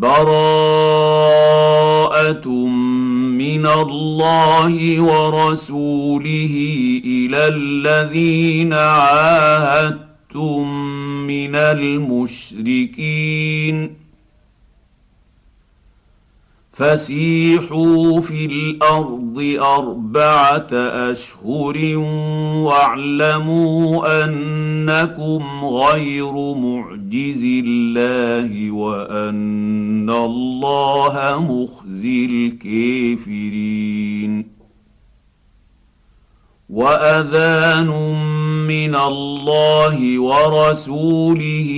براءة من الله ورسوله إلى الذين عاهدتم من المشركين. فسيحوا في الأرض أربعة أشهر واعلموا أنكم غير معجز الله وأن الله مخزي الكافرين. وأذان من الله ورسوله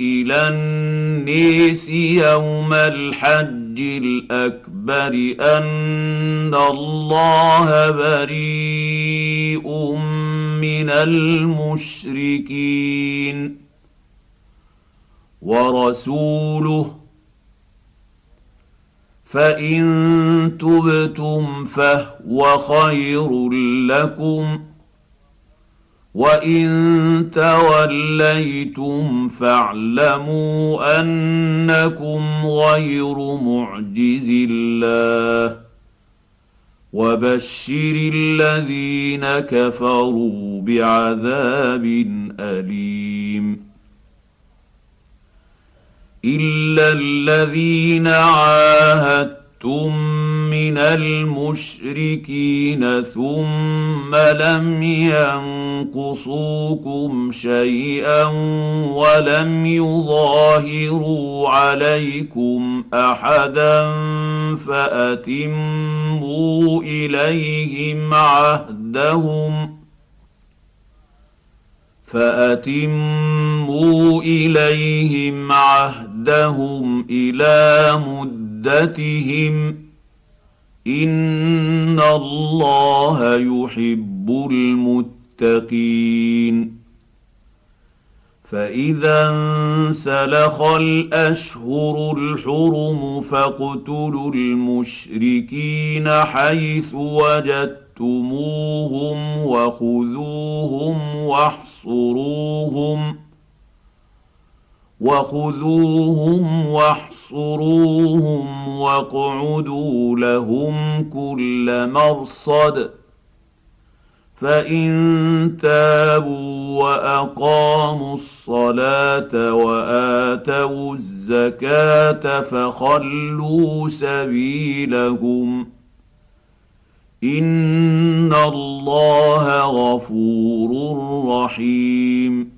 إلى النيس يوم الحج الأكبر أن الله بريء من المشركين ورسوله. فإن تبتم فهو خير لكم. وان توليتم فاعلموا انكم غير معجز الله وبشر الذين كفروا بعذاب اليم الا الذين عاهدتم من المشركين ثم لم ينقصوكم شيئا ولم يظاهروا عليكم احدا فاتموا اليهم عهدهم فاتموا اليهم عهدهم إلى مدتهم ان الله يحب المتقين فاذا انسلخ الأشهر الحرم فاقتلوا المشركين حيث وجدتم وجدتموهم وخذوهم واحصروهم وخذوهم واحصروهم واقعدوا لهم كل مرصد. فإن تابوا وأقاموا الصلاة وآتوا الزكاة فخلوا سبيلهم. إن الله غفور رحيم.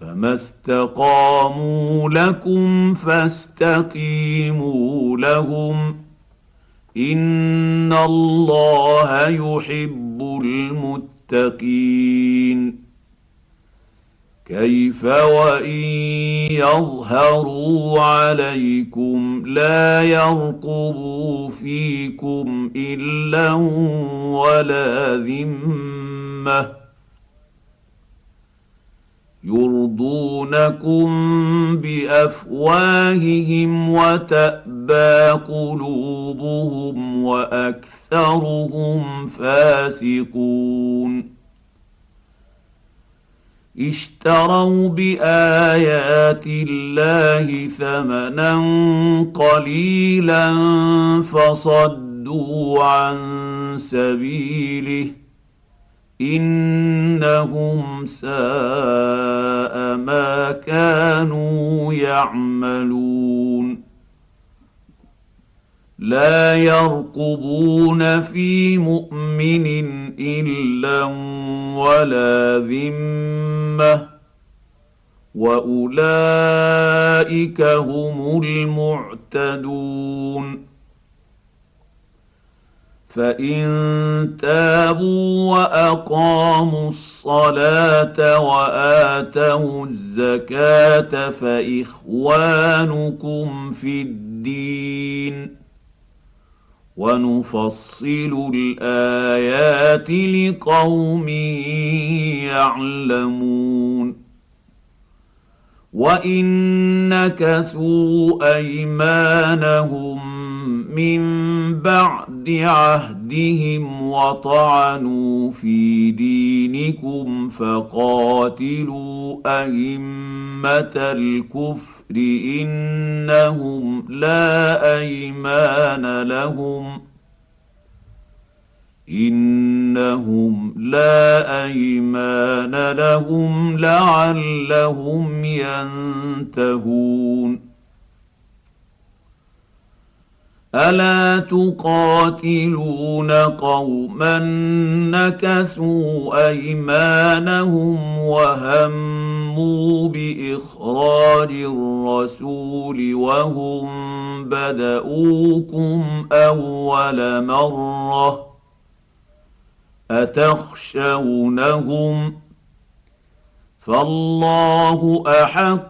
فما استقاموا لكم فاستقيموا لهم ان الله يحب المتقين كيف وان يظهروا عليكم لا يرقبوا فيكم الا ولا ذمه يرضونكم بأفواههم وتأبى قلوبهم وأكثرهم فاسقون. اشتروا بآيات الله ثمنا قليلا فصدوا عن سبيله إنهم ساء ما كانوا يعملون. لا يرقبون في مؤمن إلا ولا ذمة وأولئك هم المعتدون. فان تابوا واقاموا الصلاه واتوا الزكاه فاخوانكم في الدين ونفصل الايات لقوم يعلمون وان نكثوا ايمانهم من بعد عهدهم وطعنوا في دينكم فقاتلوا ائمه الكفر انهم لا ايمان لهم انهم لا ايمان لهم لعلهم ينتهون الا تقاتلون قوما نكثوا ايمانهم وهموا باخراج الرسول وهم بداوكم اول مره اتخشونهم فالله احق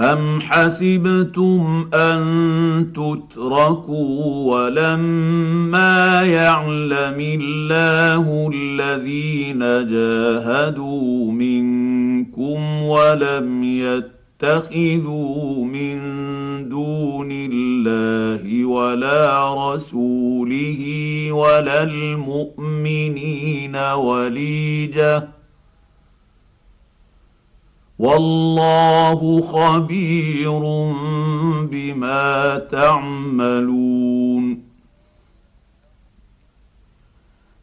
ام حسبتم ان تتركوا ولما يعلم الله الذين جاهدوا منكم ولم يتخذوا من دون الله ولا رسوله ولا المؤمنين وليجه والله خبير بما تعملون.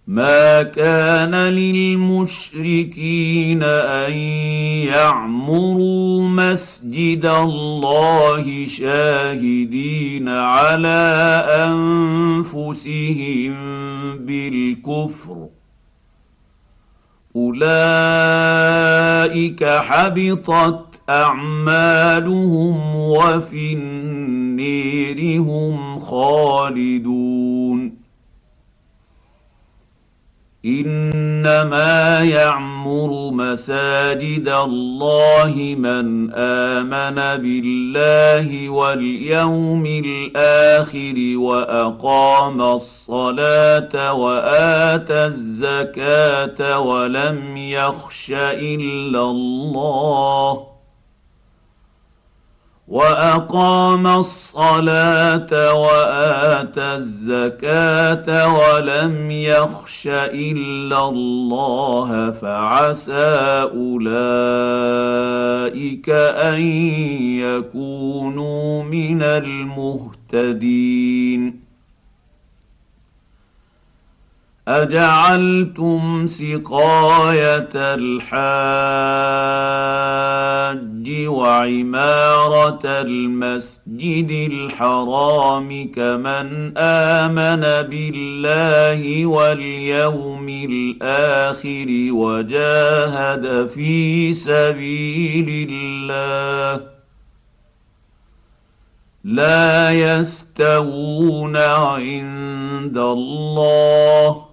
ما كان للمشركين أن يعمروا مسجد الله شاهدين على أنفسهم بالكفر. أولئك حبطت أعمالهم وفي النير هم خالدون. إنما يعمر مساجد الله من آمن بالله واليوم الآخر وأقام الصلاة واتى الزكاة ولم يخش إلا الله وأقام الصلاة وآتى الزكاة ولم يخش إلا الله فعسى أولئك أن يكونوا من المهتدين. أجعلتم سقاية الحاج وعمارة المسجد الحرام كمن آمن بالله واليوم الآخر وجاهد في سبيل الله لا يستوون عند الله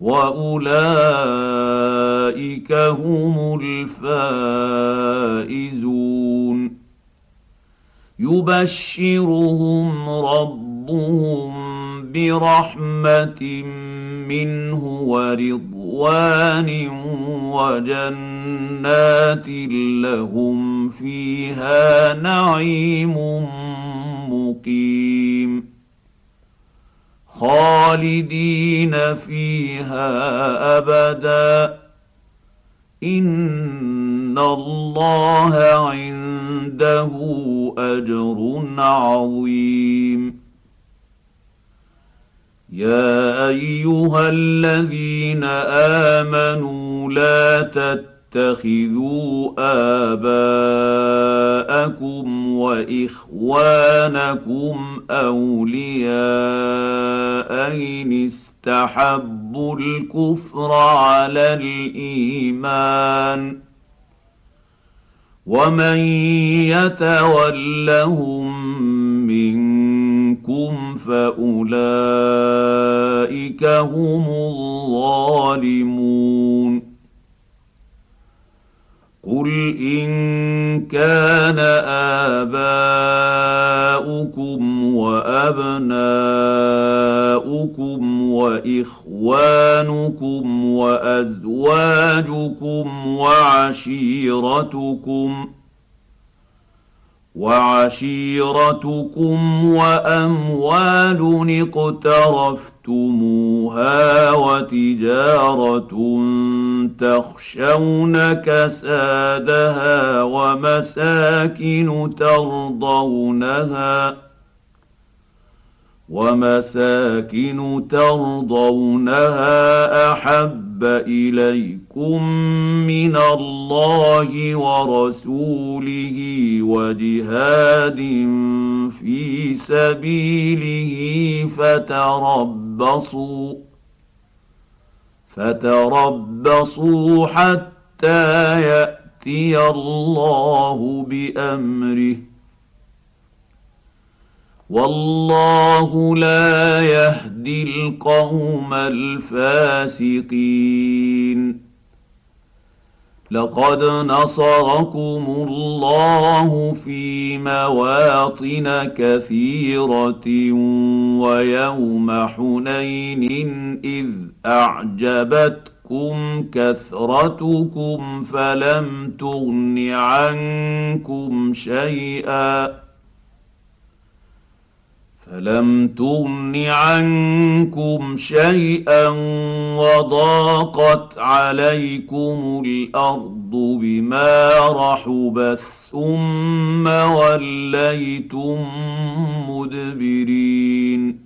واولئك هم الفائزون يبشرهم ربهم برحمه منه ورضوان وجنات لهم فيها نعيم مقيم خالدين فيها أبدا. إن الله عنده أجر عظيم. يا أيها الذين آمنوا لا تتخذوا آباءكم وإخوانكم اولياء ان استحبوا الكفر على الإيمان ومن يتولهم منكم فأولئك هم الظالمون قل ان كان اباؤكم وابناؤكم واخوانكم وازواجكم وعشيرتكم وعشيرتكم واموال اقترفتموها وتجاره تخشون كسادها ومساكن ترضونها ومساكن ترضونها أحب إليكم من الله ورسوله وجهاد في سبيله فتربصوا فتربصوا حتى يأتي الله بأمره. والله لا يهدي القوم الفاسقين. لقد نصركم الله في مواطن كثيرة ويوم حنين إذ أعجبتكم كثرتكم فلم تغن عنكم شيئا. فلم تغن عنكم شيئا وضاقت عليكم الأرض بما رحبت ثم وليتم مدبرين.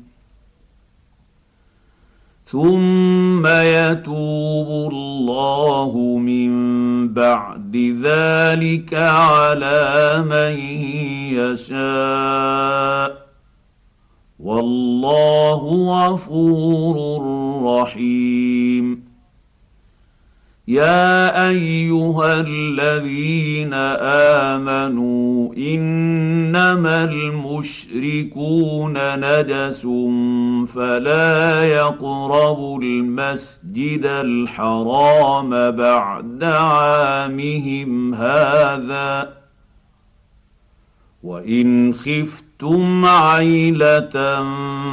ثم يتوب الله من بعد ذلك على من يشاء والله غفور رحيم يا أيها الذين آمنوا إنما المشركون نجس فلا يقربوا المسجد الحرام بعد عامهم هذا وإن خفت خفتم عيله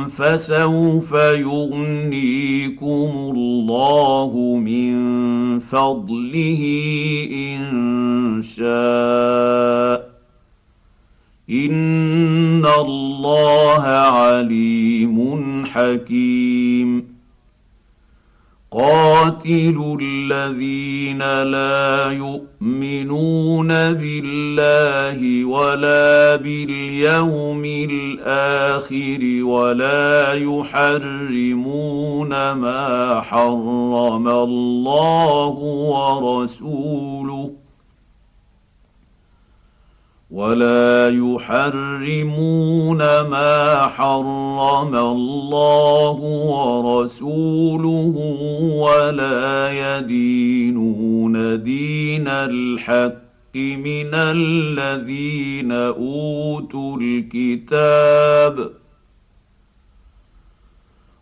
فسوف يغنيكم الله من فضله ان شاء ان الله عليم حكيم قاتلوا الذين لا يؤمنون بالله ولا باليوم الآخر ولا يحرمون ما حرم الله ورسوله ولا يحرمون ما حرم الله ورسوله ولا يدينون دين الحق من الذين اوتوا الكتاب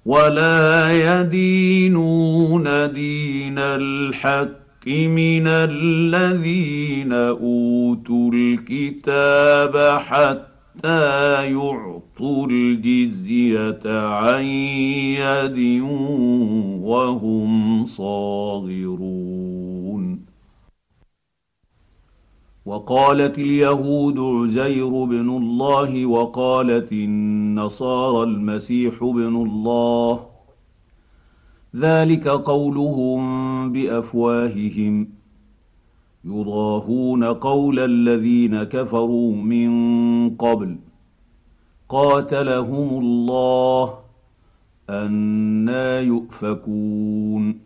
ولا يدينون دين الحق من الذين أوتوا الكتاب حتى يعطوا الجزية عن يد وهم صاغرون. وقالت اليهود عزير بن الله وقالت النصارى المسيح بن الله ذلك قولهم بأفواههم. يضاهون قول الذين كفروا من قبل. قاتلهم الله أنا يؤفكون.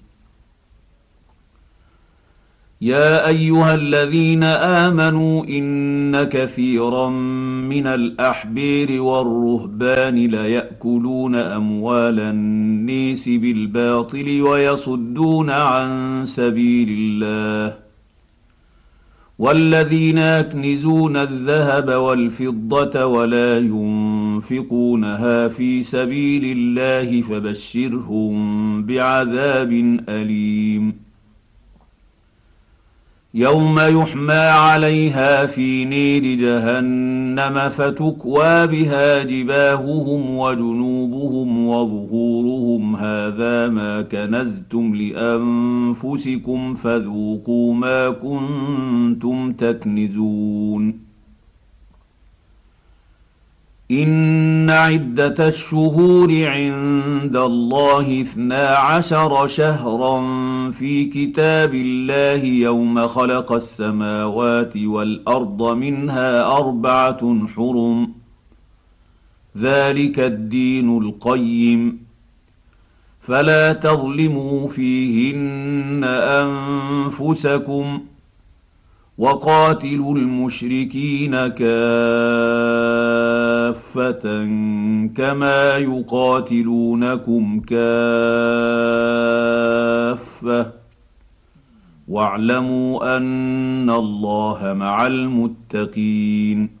يا أيها الذين آمنوا إن كثيرا من الأحبير والرهبان ليأكلون أموال النيس بالباطل ويصدون عن سبيل الله والذين يكنزون الذهب والفضة ولا ينفقونها في سبيل الله فبشرهم بعذاب أليم يوم يحمى عليها في نير جهنم فتكوى بها جباههم وجنوبهم وظهورهم. هذا ما كنزتم لأنفسكم فذوقوا ما كنتم تكنزون. إن عدة الشهور عند الله اثنا عشر شهرا في كتاب الله يوم خلق السماوات والأرض منها أربعة حرم. ذلك الدين القيم. فلا تظلموا فيهن أنفسكم وقاتلوا المشركين كافة كما يقاتلونكم كافة. واعلموا أن الله مع المتقين.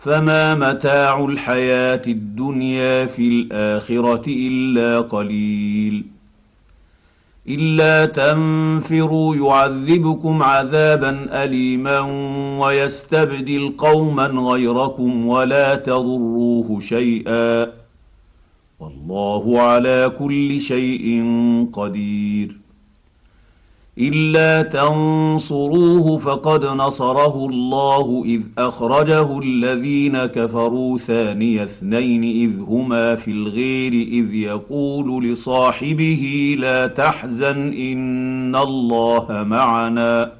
فما متاع الحياة الدنيا في الاخره الا قليل الا تنفروا يعذبكم عذابا اليما ويستبدل قوما غيركم ولا تضروه شيئا والله على كل شيء قدير إلا تنصروه فقد نصره الله إذ أخرجه الذين كفروا ثاني اثنين إذ هما في الغير إذ يقول لصاحبه لا تحزن إن الله معنا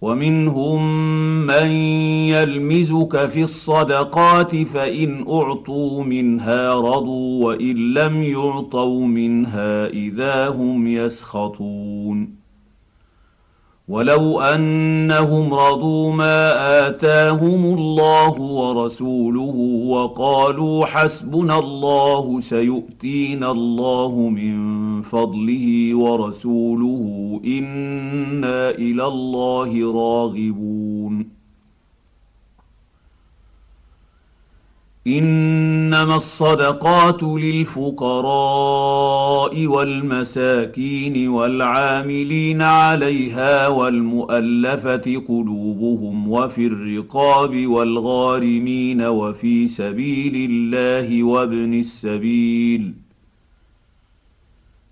ومنهم من يلمزك في الصدقات فإن أعطوا منها رضوا وإن لم يعطوا منها إذا هم يسخطون. ولو أنهم رضوا ما آتاهم الله ورسوله وقالوا حسبنا الله سيؤتينا الله من فضله ورسوله إنا إلى الله راغبون. إنما الصدقات للفقراء والمساكين والعاملين عليها والمؤلفة قلوبهم وفي الرقاب والغارمين وفي سبيل الله وابن السبيل.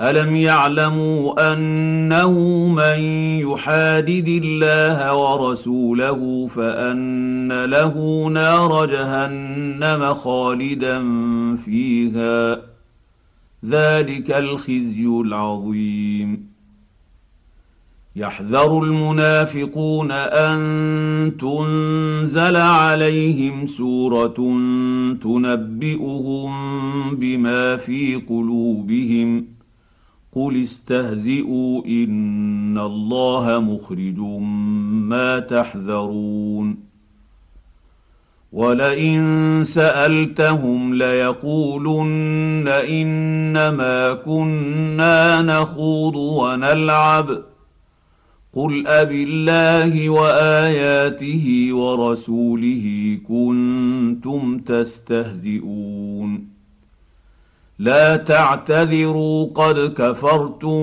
الم يعلموا انه من يحادد الله ورسوله فان له نار جهنم خالدا فيها ذلك الخزي العظيم يحذر المنافقون ان تنزل عليهم سوره تنبئهم بما في قلوبهم قل استهزئوا ان الله مخرج ما تحذرون ولئن سالتهم ليقولن انما كنا نخوض ونلعب قل اب الله واياته ورسوله كنتم تستهزئون لا تعتذروا قد كفرتم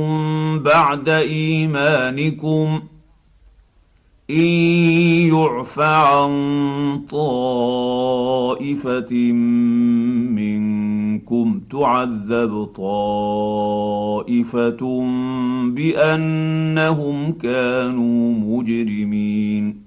بعد إيمانكم إن يعف عن طائفة منكم تعذب طائفة بأنهم كانوا مجرمين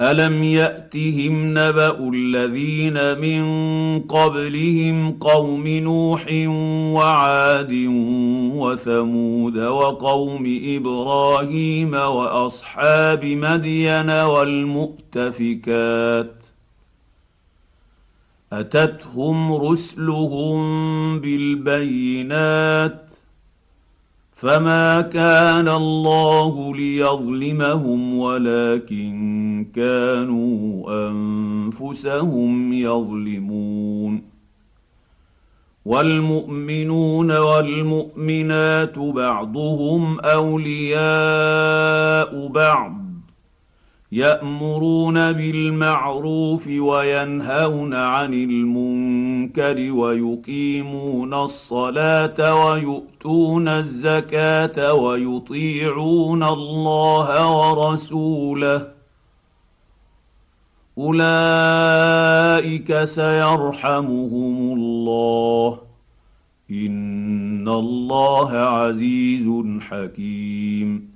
الم ياتهم نبا الذين من قبلهم قوم نوح وعاد وثمود وقوم إبراهيم واصحاب مدين والمؤتفكات اتتهم رسلهم بالبينات فما كان الله ليظلمهم ولكن كانوا أنفسهم يظلمون. والمؤمنون والمؤمنات بعضهم أولياء بعض يأمرون بالمعروف وينهون عن المنكر ويقيمون الصلاة ويؤتون الزكاة ويطيعون الله ورسوله. أولئك سيرحمهم الله. إن الله عزيز حكيم.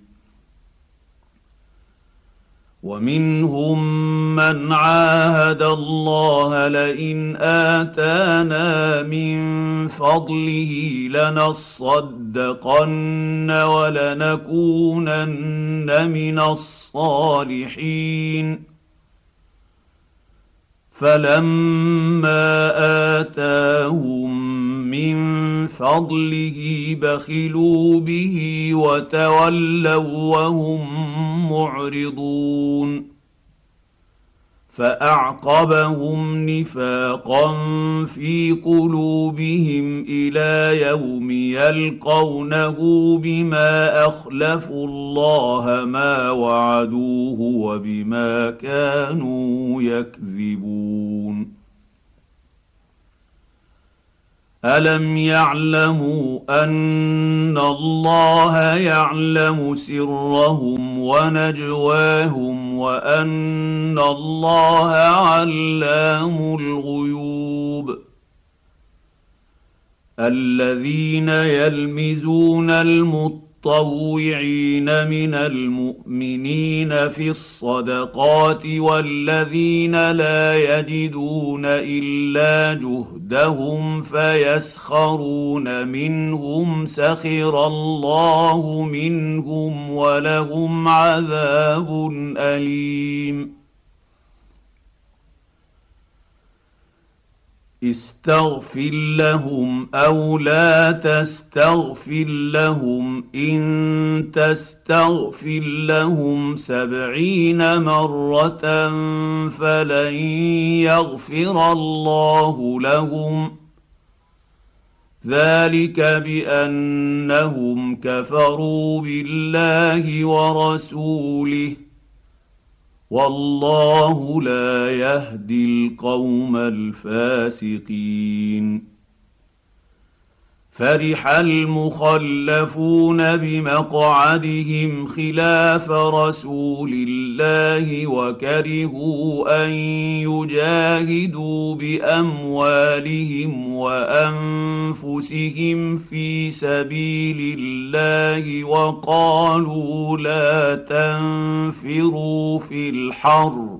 ومنهم من عاهد الله لئن آتانا من فضله لنصدقن ولنكونن من الصالحين. فلما آتاهم من فضله بخلوا به وتولوا وهم معرضون. فأعقبهم نفاقا في قلوبهم إلى يوم يلقونه بما أخلفوا الله ما وعدوه وبما كانوا يكذبون. الم يعلموا ان الله يعلم سرهم ونجواهم وان الله علام الغيوب الذين يلمزون المطلوب المتطوعين من المؤمنين في الصدقات والذين لا يجدون الا جهدهم فيسخرون منهم سخر الله منهم ولهم عذاب اليم استغفر لهم أو لا تستغفر لهم إن تستغفر لهم سبعين مرة فلن يغفر الله لهم. ذلك بأنهم كفروا بالله ورسوله. والله لا يهدي القوم الفاسقين. فرح المخلفون بمقعدهم خلاف رسول الله وكرهوا أن يجاهدوا بأموالهم وأنفسهم في سبيل الله وقالوا لا تنفروا في الحر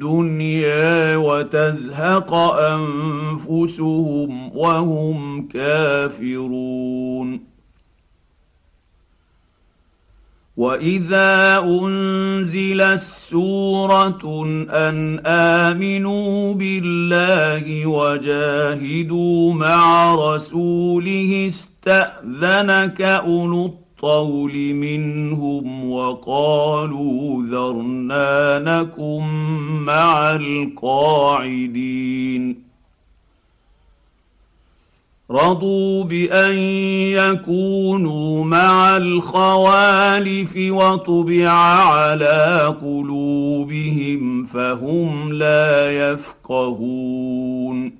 الدنيا وتزهق أنفسهم وهم كافرون. وإذا أنزلت سورة أن آمنوا بالله وجاهدوا مع رسوله استأذنك أولو الطول منهم وقالوا ذرنا نكن مع القاعدين. رضوا بأن يكونوا مع الخوالف وطبع على قلوبهم فهم لا يفقهون.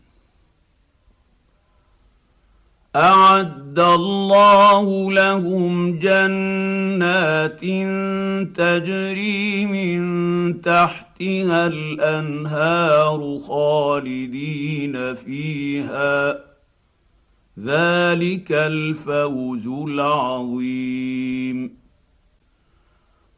أعد الله لهم جنات تجري من تحتها الأنهار خالدين فيها. ذلك الفوز العظيم.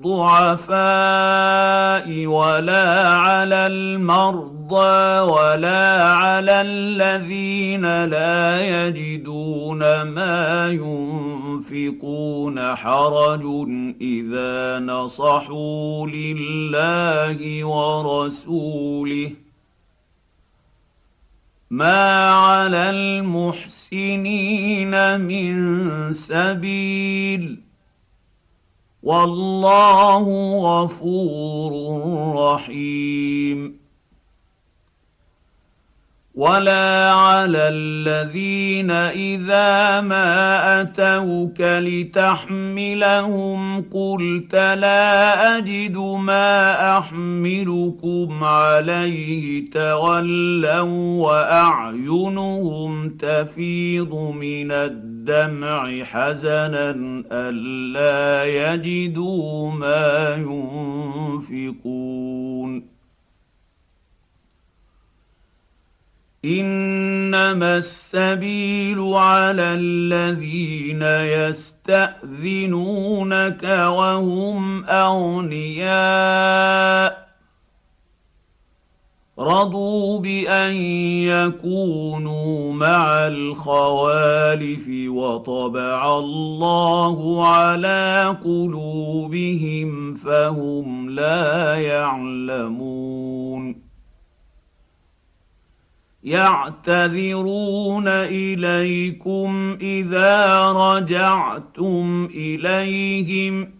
الضعفاء ولا على المرضى ولا على الذين لا يجدون ما ينفقون حرج إذا نصحوا لله ورسوله. ما على المحسنين من سبيل والله غفور رحيم. ولا على الذين إذا ما أتوك لتحملهم قلت لا أجد ما أحملكم عليه تولوا وأعينهم تفيض من الدمع حزنا ألا يجدوا ما ينفقون. إنما السبيل على الذين يستأذنونك وهم أغنياء. رضوا بان يكونوا مع الخوالف وطبع الله على قلوبهم فهم لا يعلمون يعتذرون اليكم اذا رجعتم اليهم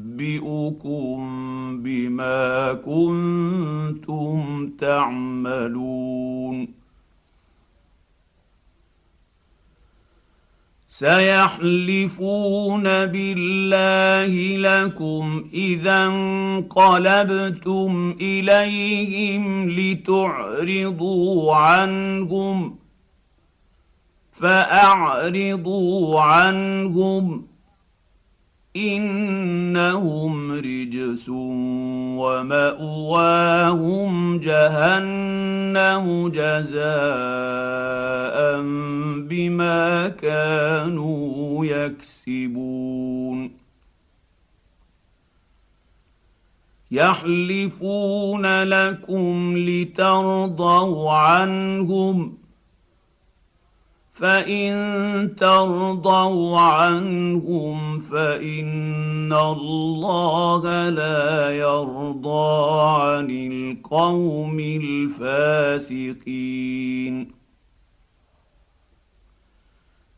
فينبئكم بما كنتم تعملون. سيحلفون بالله لكم إذا انقلبتم إليهم لتعرضوا عنهم فأعرضوا عنهم إنهم رجس ومأواهم جهنم جزاء بما كانوا يكسبون. يحلفون لكم لترضوا عنهم فان ترضوا عنهم فان الله لا يرضى عن القوم الفاسقين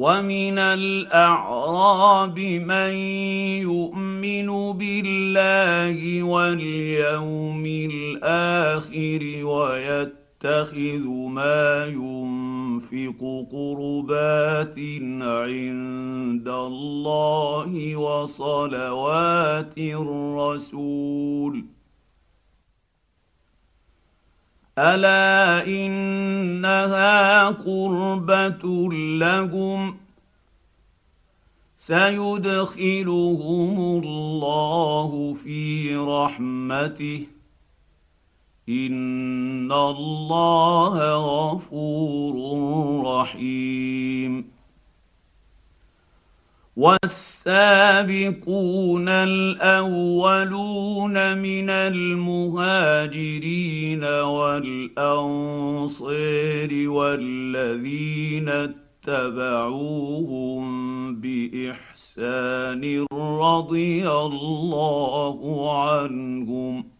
ومن الاعراب من يؤمن بالله واليوم الآخر ويتخذ ما ينفق قربات عند الله وصلوات الرسول ألا إنها قربة لهم سيدخلهم الله في رحمته. إن الله غفور رحيم. والسابقون الأولون من المهاجرين والانصير والذين اتبعوهم بإحسان رضي الله عنهم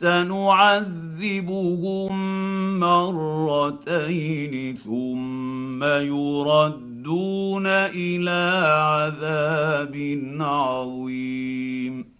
سنعذبهم مرتين ثم يردون إلى عذاب عظيم.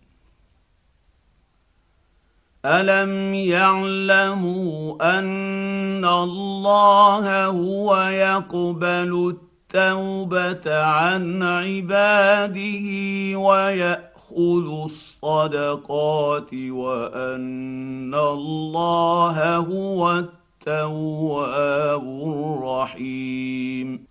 الم يعلموا ان الله هو يقبل التوبه عن عباده وياخذ الصدقات وان الله هو التواب الرحيم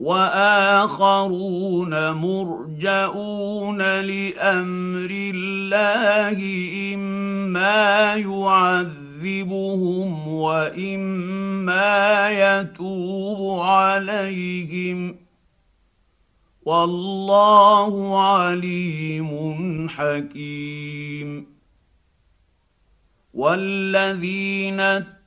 وآخرون مرجئون لأمر الله إما يعذبهم وإما يتوب عليهم والله عليم حكيم والذين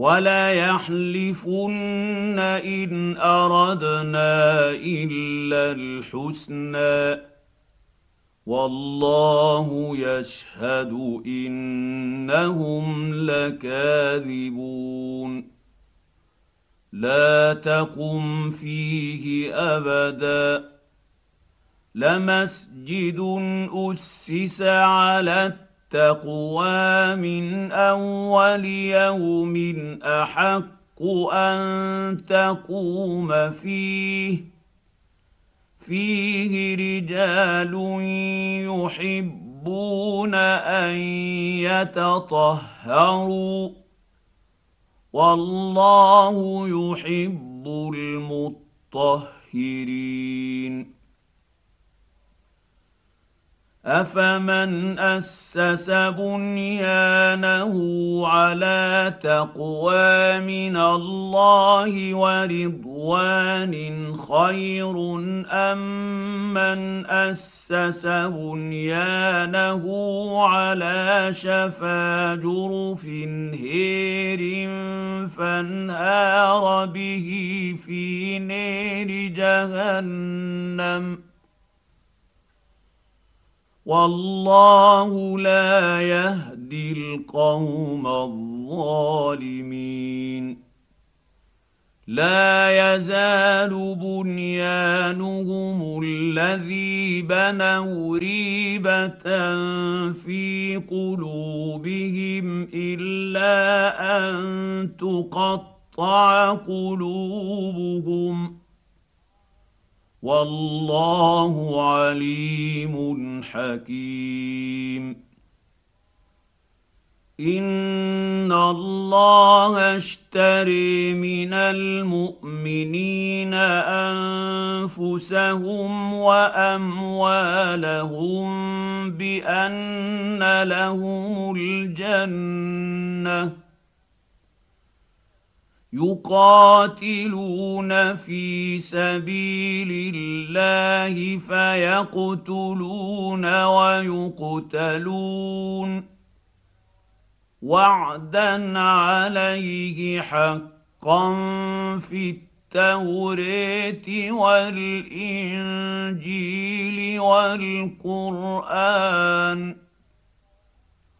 ولا يحلفن ان اردنا الا الحسنى والله يشهد انهم لكاذبون لا تقم فيه ابدا لمسجد اسس على التقوى من أول يوم أحق أن تقوم فيه. فيه رجال يحبون أن يتطهروا. والله يحب المطهرين. افمن اسس بنيانه على تقوى من الله ورضوان خير ام من اسس بنيانه على شفا جرف هار فانهار به في نار جهنم والله لا يهدي القوم الظالمين. لا يزال بنيانهم الذي بنوا ريبة في قلوبهم إلا أن تقطع قلوبهم. والله عليم حكيم. إن الله اشتري من المؤمنين أنفسهم وأموالهم بأن لهم الجنة. يقاتلون في سبيل الله فيقتلون ويقتلون. وعدا عليه حقا في التوراه والإنجيل والقرآن.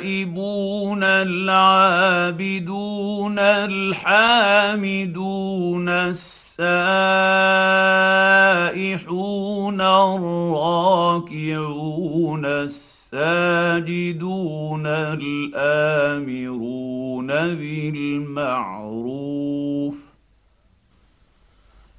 التائبون العابدون الحامدون السائحون الراكعون الساجدون الآمرون بالمعروف.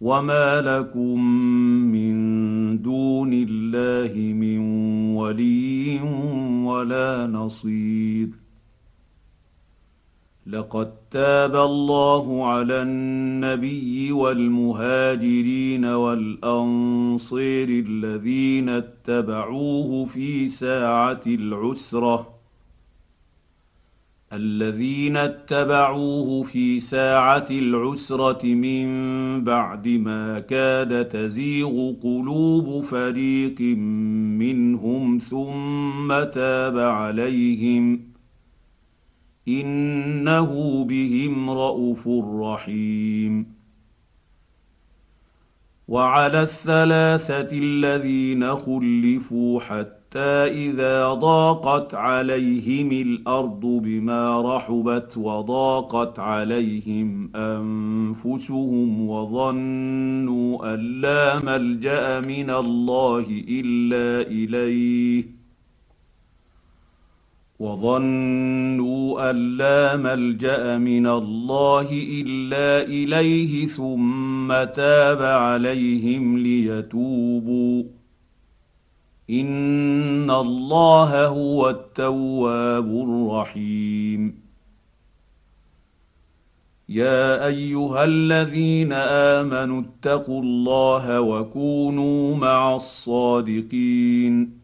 وما لكم من دون الله من ولي ولا نصير لقد تاب الله على النبي والمهاجرين والانصير الذين اتبعوه في ساعه العسره الذين اتبعوه في ساعة العسرة من بعد ما كاد تزيغ قلوب فريق منهم ثم تاب عليهم إنه بهم رءوف رحيم. وعلى الثلاثة الذين خلفوا حتى إذا ضاقت عليهم الأرض بما رحبت وضاقت عليهم أنفسهم وظنوا أن لا ملجأ من الله إلا إليه وظنوا أن لا ملجأ من الله إلا إليه ثم تاب عليهم ليتوبوا ان الله هو التواب الرحيم. يا ايها الذين امنوا اتقوا الله وكونوا مع الصادقين.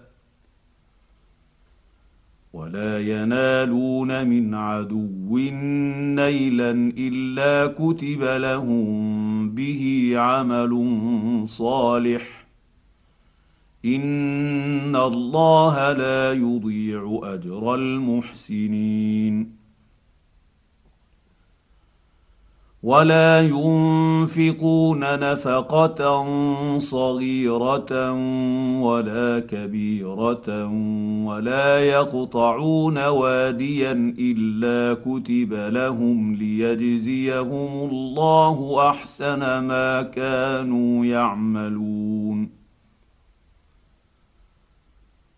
ولا ينالون من عدو نيلا إلا كتب لهم به عمل صالح. إن الله لا يضيع أجر المحسنين. ولا ينفقون نفقه صغيره ولا كبيره ولا يقطعون واديا الا كتب لهم ليجزيهم الله احسن ما كانوا يعملون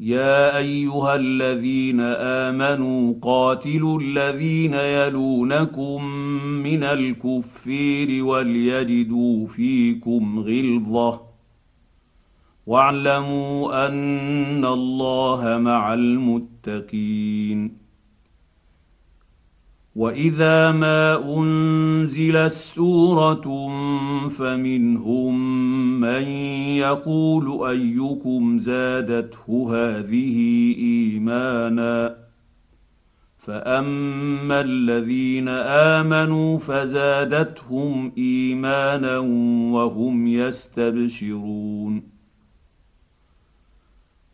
يا أيها الذين آمنوا قاتلوا الذين يلونكم من الكفير وليجدوا فيكم غلظة. واعلموا أن الله مع المتقين. وإذا ما أنزلت سورة فمنهم من يقول أيكم زادته هذه إيمانا فأما الذين آمنوا فزادتهم إيمانا وهم يستبشرون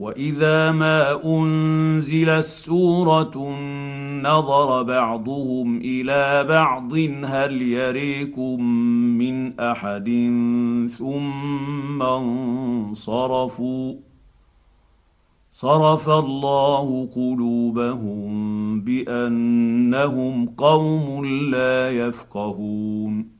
واذا ما انزلت سوره نظر بعضهم إلى بعض هل يريكم من احد ثم انصرفوا صرف الله قلوبهم بانهم قوم لا يفقهون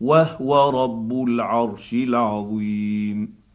وهو رب العرش العظيم.